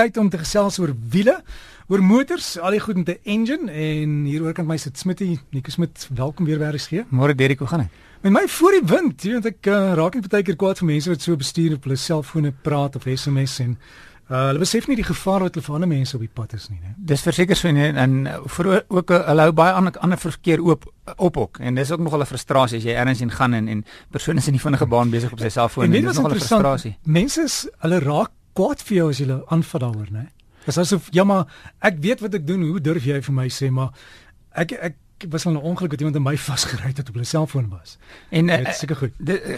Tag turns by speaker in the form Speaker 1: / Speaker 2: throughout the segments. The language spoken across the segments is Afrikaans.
Speaker 1: tyd om te gesels oor wiele, oor motors, al die goed met 'n engine en hier oor kan my sit Smitty, Nico Smit, welkom weer by RSG.
Speaker 2: Môre Derek, hoe gaan dit?
Speaker 1: Met my voor die wind, jy weet ek uh, raak net baie keer kwaad vir mense wat so bestuur op hulle selfone praat of SMS en uh, hulle besef nie die gevaar wat hulle vir ander mense op die pad is nie, né?
Speaker 2: Dis verseker so nie en vir ook hulle hou baie ander ander verkeer oop op ook en dis ook nogal 'n frustrasie as jy ergens in gaan en en persone is in die vinnige baan besig op sy selfoon en, en dis nogal 'n frustrasie.
Speaker 1: Mense is hulle raak kwaad vir jou as jy hulle aanvat daaroor, né? Dis asof ja maar ek weet wat ek doen, hoe durf jy vir my sê maar ek ek was al 'n ongeluk dat iemand in my vasgery het op hulle selfoon was.
Speaker 2: En dit is seker goed.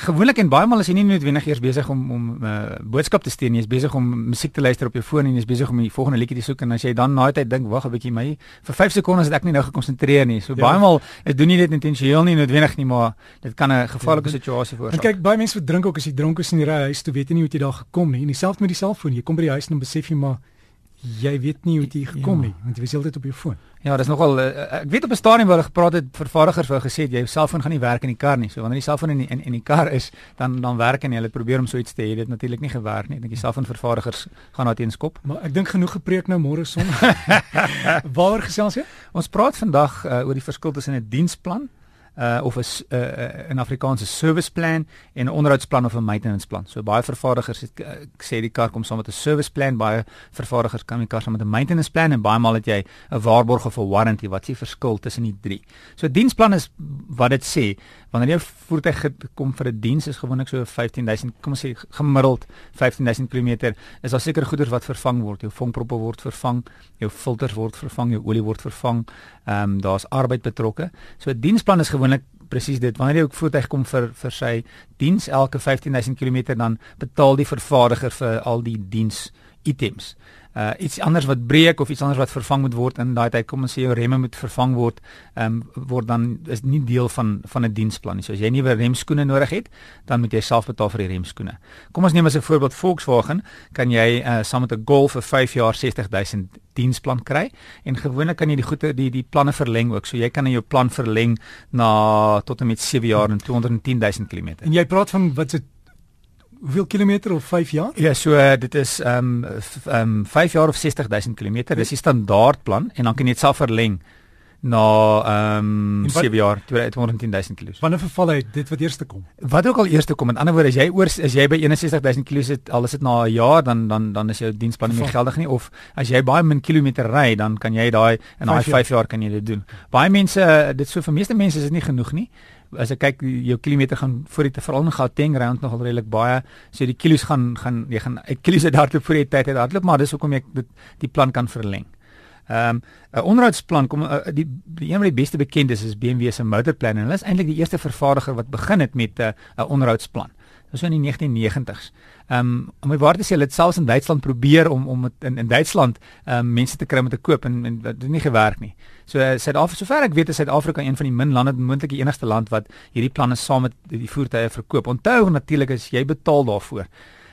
Speaker 2: Gewoonlik en baie maal is jy nie noodwendig eers besig om om 'n uh, boodskap te stuur nie, jy is besig om musiek te luister op jou foon en jy is besig om die volgende liedjie te soek en as jy dan na tyd dink, wag 'n bietjie my vir 5 sekondes het ek nie nou gekonsentreer nie. So ja. baie maal is doen jy dit intentioneel nie noodwendig nie, maar dit kan 'n gevaarlike ja. situasie veroorsaak.
Speaker 1: En kyk, baie mense verdrink ook as jy dronk is in die ry huis, toe weet jy nie hoe jy daar gekom nie. En dieselfde met die selfoon, jy kom by die huis en dan besef jy maar jy weet nie hoe dit gekom ja. het want jy was heeltyd op jou foon.
Speaker 2: Ja, dis nogal uh, ek weet op 'n stadium waar hulle gepraat het vervaardigers wou gesê jy selfoon gaan nie werk in die kar nie. So wanneer die selfoon in die, in, in die kar is, dan dan werk en jy het probeer om so iets te hê. Dit natuurlik nie gewerk nie. Ek dink die selfoon vervaardigers gaan daar teens kop.
Speaker 1: Maar ek dink genoeg gepreek nou môre son. Waaroor gesels jy?
Speaker 2: Ons praat vandag uh, oor die verskil tussen 'n diensplan uh of 'n uh, 'n Afrikaanse service plan en 'n onderhoudsplan of 'n maintenance plan. So baie vervaardigers het uh, sê die kar kom saam met 'n service plan, baie vervaardigers kan die kar saam met 'n maintenance plan en baie maal het jy 'n waarborg of 'n warranty. Wat is die verskil tussen die drie? So diensplan is wat dit sê. Wanneer jy voertuig kom vir 'n diens is gewoonlik so 15000, kom ons sê gemiddeld 15000 km, is daar seker goeder wat vervang word. Jou vonkproppe word vervang, jou filters word vervang, jou olie word vervang. Ehm um, daar's arbeid betrokke. So 'n diensplan is gewoonlik presies dit. Wanneer jy ook voertuig kom vir vir sy diens elke 15000 km dan betaal die vervaardiger vir al die diens items uh iets anders wat breek of iets anders wat vervang moet word in daai tyd kom ons sê jou remme moet vervang word um, word dan is nie deel van van 'n diensplan nie. So as jy nuwe remskoene nodig het, dan moet jy self betaal vir die remskoene. Kom ons neem as 'n voorbeeld Volkswagen, kan jy uh saam met 'n Golf vir 5 jaar 60000 diensplan kry en gewoonlik kan jy die goede die die planne verleng ook. So jy kan in jou plan verleng na tot en met 7 jaar en 210000 km.
Speaker 1: En jy praat van wat se hoeveel kilometer of 5 jaar?
Speaker 2: Ja, so uh, dit is ehm um, ehm um, 5 jaar of 60000 km. Dis die standaard plan en dan kan jy dit self verleng na ehm um, 7 jaar 210000 km.
Speaker 1: Wanneer verval hy dit wat eerste kom?
Speaker 2: Wat ook al eerste kom. Met ander woorde, as jy oor as jy by 61000 km sit, al is dit na 'n jaar, dan dan dan is jou diensplan nie meer geldig nie of as jy baie min kilometer ry, dan kan jy daai in daai 5 jaar kan jy dit doen. Baie mense, dit so vir meeste mense is dit nie genoeg nie as ek kyk jou kilometer gaan voor die te veral in Gauteng round nogal redelik baie so die kilos gaan gaan jy gaan uit kilos uit hardloop voor die tyd uit hardloop maar dis hoekom ek dit die plan kan verleng. Ehm um, 'n onderhoudsplan kom uh, die die een van die beste bekendes is BMW se motorplan en hulle is eintlik die eerste vervaardiger wat begin het met 'n uh, onderhoudsplan. Dit was in die 1990s. Ehm um, om my waar te sê, hulle het selfs in Duitsland probeer om om het in in Duitsland ehm um, mense te kry om te koop en, en dit het nie gewerk nie. So uh, Suid-Afrika, sover ek weet, is Suid-Afrika een van die min lande, moontlik die enigste land wat hierdie planne saam met die voertuie verkoop. Onthou natuurlik as jy betaal daarvoor.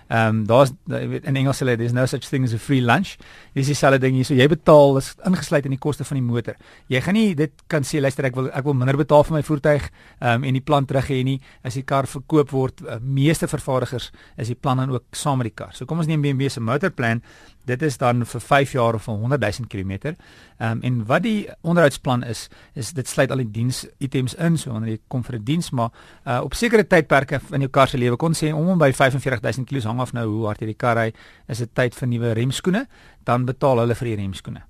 Speaker 2: Ehm um, daar's in Engels hulle there's no such thing as a free lunch. Dis dieselfde ding hier. So jy betaal is ingesluit in die koste van die motor. Jy gaan nie dit kan sê luister ek wil ek wil minder betaal vir my voertuig ehm um, en die plan terug hê nie. As die kar verkoop word, uh, meeste vervaardigers is die plan dan ook saam met die kar. So kom ons neem BMW se motorplan. Dit is dan vir 5 jaar of vir 100 000 km. Ehm um, en wat die onderhoudsplan is, is dit sluit al die diens items in, so wanneer jy kom vir 'n diens, maar uh, op sekere tydperke in jou kar se lewe kon sê om om by 45 000 km hang af nou hoe hard jy die kar ry, is dit tyd vir nuwe remskoene, dan betaal hulle vir die remskoene.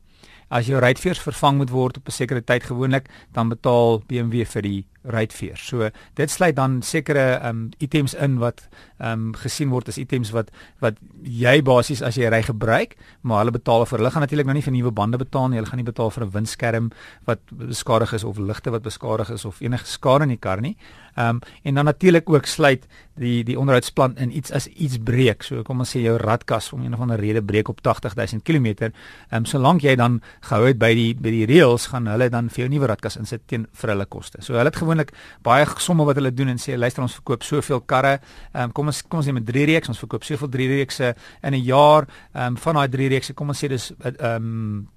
Speaker 2: As jou ruitveers vervang moet word op 'n sekere tyd gewoonlik, dan betaal BMW vir die ruitveers. So dit sluit dan sekere um items in wat um gesien word as items wat wat jy basies as jy ry gebruik, maar hulle betaal vir. Hulle gaan natuurlik nou nie vir nuwe bande betaal nie. Hulle gaan nie betaal vir 'n windskerm wat beskadig is of ligte wat beskadig is of enige skade in die kar nie. Um en dan natuurlik ook sluit die die onderhoudsplan in iets as iets breek. So kom ons sê jou radkas om een of ander rede breek op 80000 km. Um solank jy dan gehou het by die by die reëls gaan hulle dan vir jou nuwe radkas insit teen vir hulle koste. So hulle het gewoonlik baie somme wat hulle doen en sê luister ons verkoop soveel karre. Um, kom ons kom ons neem 'n 3 reeks, ons verkoop soveel 3 reekse in 'n jaar. Um, van daai 3 reekse kom ons sê dis ehm um,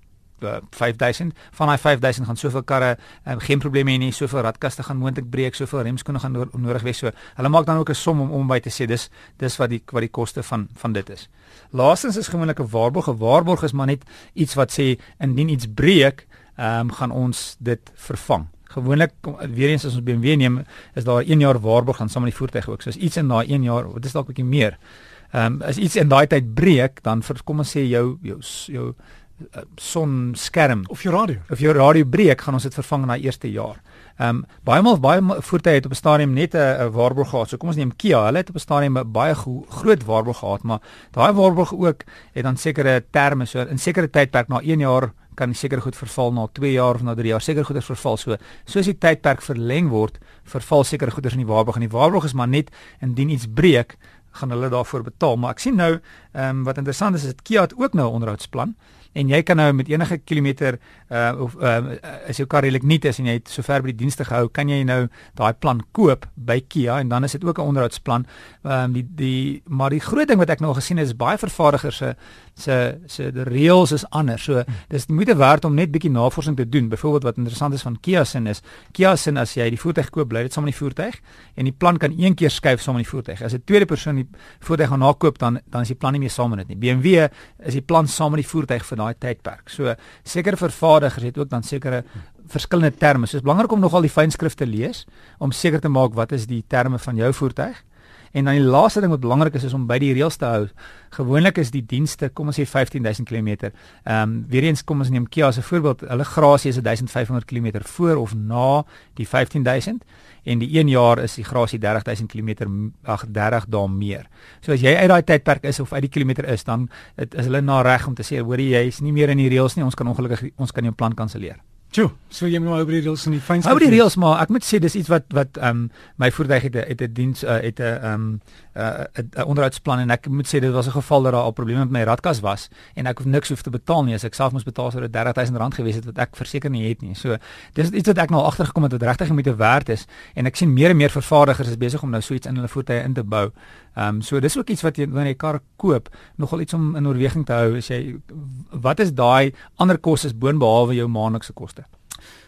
Speaker 2: uh, 5000 van daai 5000 gaan soveel karre uh, geen probleme hê nie. Soveel radkaste gaan moontlik breek soveel remskoene gaan no nodig wees. So hulle maak dan ook 'n som om om by te sê dis dis wat die wat die koste van van dit is. Laastens is gewoonlik 'n waarborg. 'n waarborg is maar net iets wat sê indien iets breek um, gaan ons dit vervang gewoonlik weer eens as ons BMW neem is daar 1 jaar waarborg aan saam met die voertuig ook so as iets in daai 1 jaar wat is dalk 'n bietjie meer Ehm um, as iets in daai tyd breek, dan vir kom ons sê jou jou jou uh, sonskerm
Speaker 1: of jou radio.
Speaker 2: Of jou radio breek, gaan ons dit vervang na eerste jaar. Ehm um, baie maal baie voertuie het op 'n stadium net 'n waarborg gehad. So kom ons neem Kia, hulle het op 'n stadium 'n baie groot waarborg gehad, maar daai waarborg ook het dan sekere terme so in sekere tydperk na 1 jaar kan seker goed verval na 2 jaar of na 3 jaar. Seker goeder verval. So soos die tydperk verleng word verval seker goeder in die waarborg. En die waarborg is maar net indien iets breek gaan hulle daarvoor betaal. Maar ek sien nou, ehm um, wat interessant is, is dit Kia het ook nou 'n onderhoudsplan en jy kan nou met enige kilometer uh of uh, as jou kar redelik nuut is en jy het sover by die dienste gehou, kan jy nou daai plan koop by Kia en dan is dit ook 'n onderhoudsplan. Ehm um, die die maar die groot ding wat ek nou gesien het is baie vervaardigers se se se die reëls is anders. So dis moeite werd om net bietjie navorsing te doen. Byvoorbeeld wat interessant is van Kia se is Kia se as jy die voertuig koop, bly dit saam met die voertuig en die plan kan een keer skuif saam met die voertuig. As 'n tweede persoon die voertuig gaan nakoop dan dan is die plan nie meer saam met dit nie. BMW is die plan saam met die voertuig vir daai tydperk. So sekere vervaardigers het ook dan sekere verskillende terme. So dit is belangrik om nogal die fynskrif te lees om seker te maak wat is die terme van jou voertuig. En dan die laaste ding wat belangrik is is om by die reëls te hou. Gewoonlik is die dienste, kom ons sê 15000 km. Ehm um, weer eens kom ons neem Kia as 'n voorbeeld. Hulle grasie is 1500 km voor of na die 15000 en die 1 jaar is die grasie 30000 km ag 30 dae meer. So as jy uit daai tydperk is of uit die kilometer is, dan is hulle na reg om te sê hoor jy is nie meer in die reëls nie. Ons kan ongelukkig ons kan jou plan kanselleer.
Speaker 1: Jo, so jy moet nou oor die reëls en die fynste.
Speaker 2: Oor die reëls maar ek moet sê dis iets wat wat ehm um, my voertuig het het 'n diens uh, het 'n ehm um, 'n uh, onderhoudsplan en ek moet sê dit was 'n geval dat daar al probleme met my radkas was en ek hoef niks hoef te betaal nie as ek self moes betaal sou dit R30000 gewees het wat ek verseker nie het nie. So dis iets wat ek nou agtergekom het wat regtig moet werd is en ek sien meer en meer vervaardigers is besig om nou so iets in hulle voertuie in te bou. Ehm um, so dis ook iets wat jy wanneer jy 'n kar koop nogal iets om in oorweging te hou as jy wat is daai ander kostes boonbehalwe jou maandelikse koste?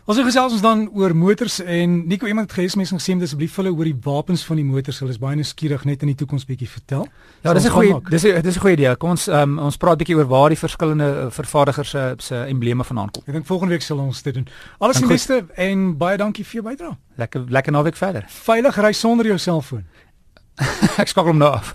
Speaker 1: Ons gesels ons dan oor motors en Nico iemand het gesê mense gesê asseblief hulle oor die wapens van die motors. Hulle is baie nuuskierig net in die toekoms bietjie vertel.
Speaker 2: Ja, dis 'n goeie dis dis 'n goeie idee. Kom ons um, ons praat bietjie oor waar die verskillende eh, vervaardigers se se embleme vandaan kom.
Speaker 1: Ek dink volgende week sal ons dit doen. Alles die beste en baie dankie vir jou bydrae.
Speaker 2: Lekker lekker naweek verder.
Speaker 1: Veilig ry sonder jou selfoon.
Speaker 2: Ek skakel hom nou af.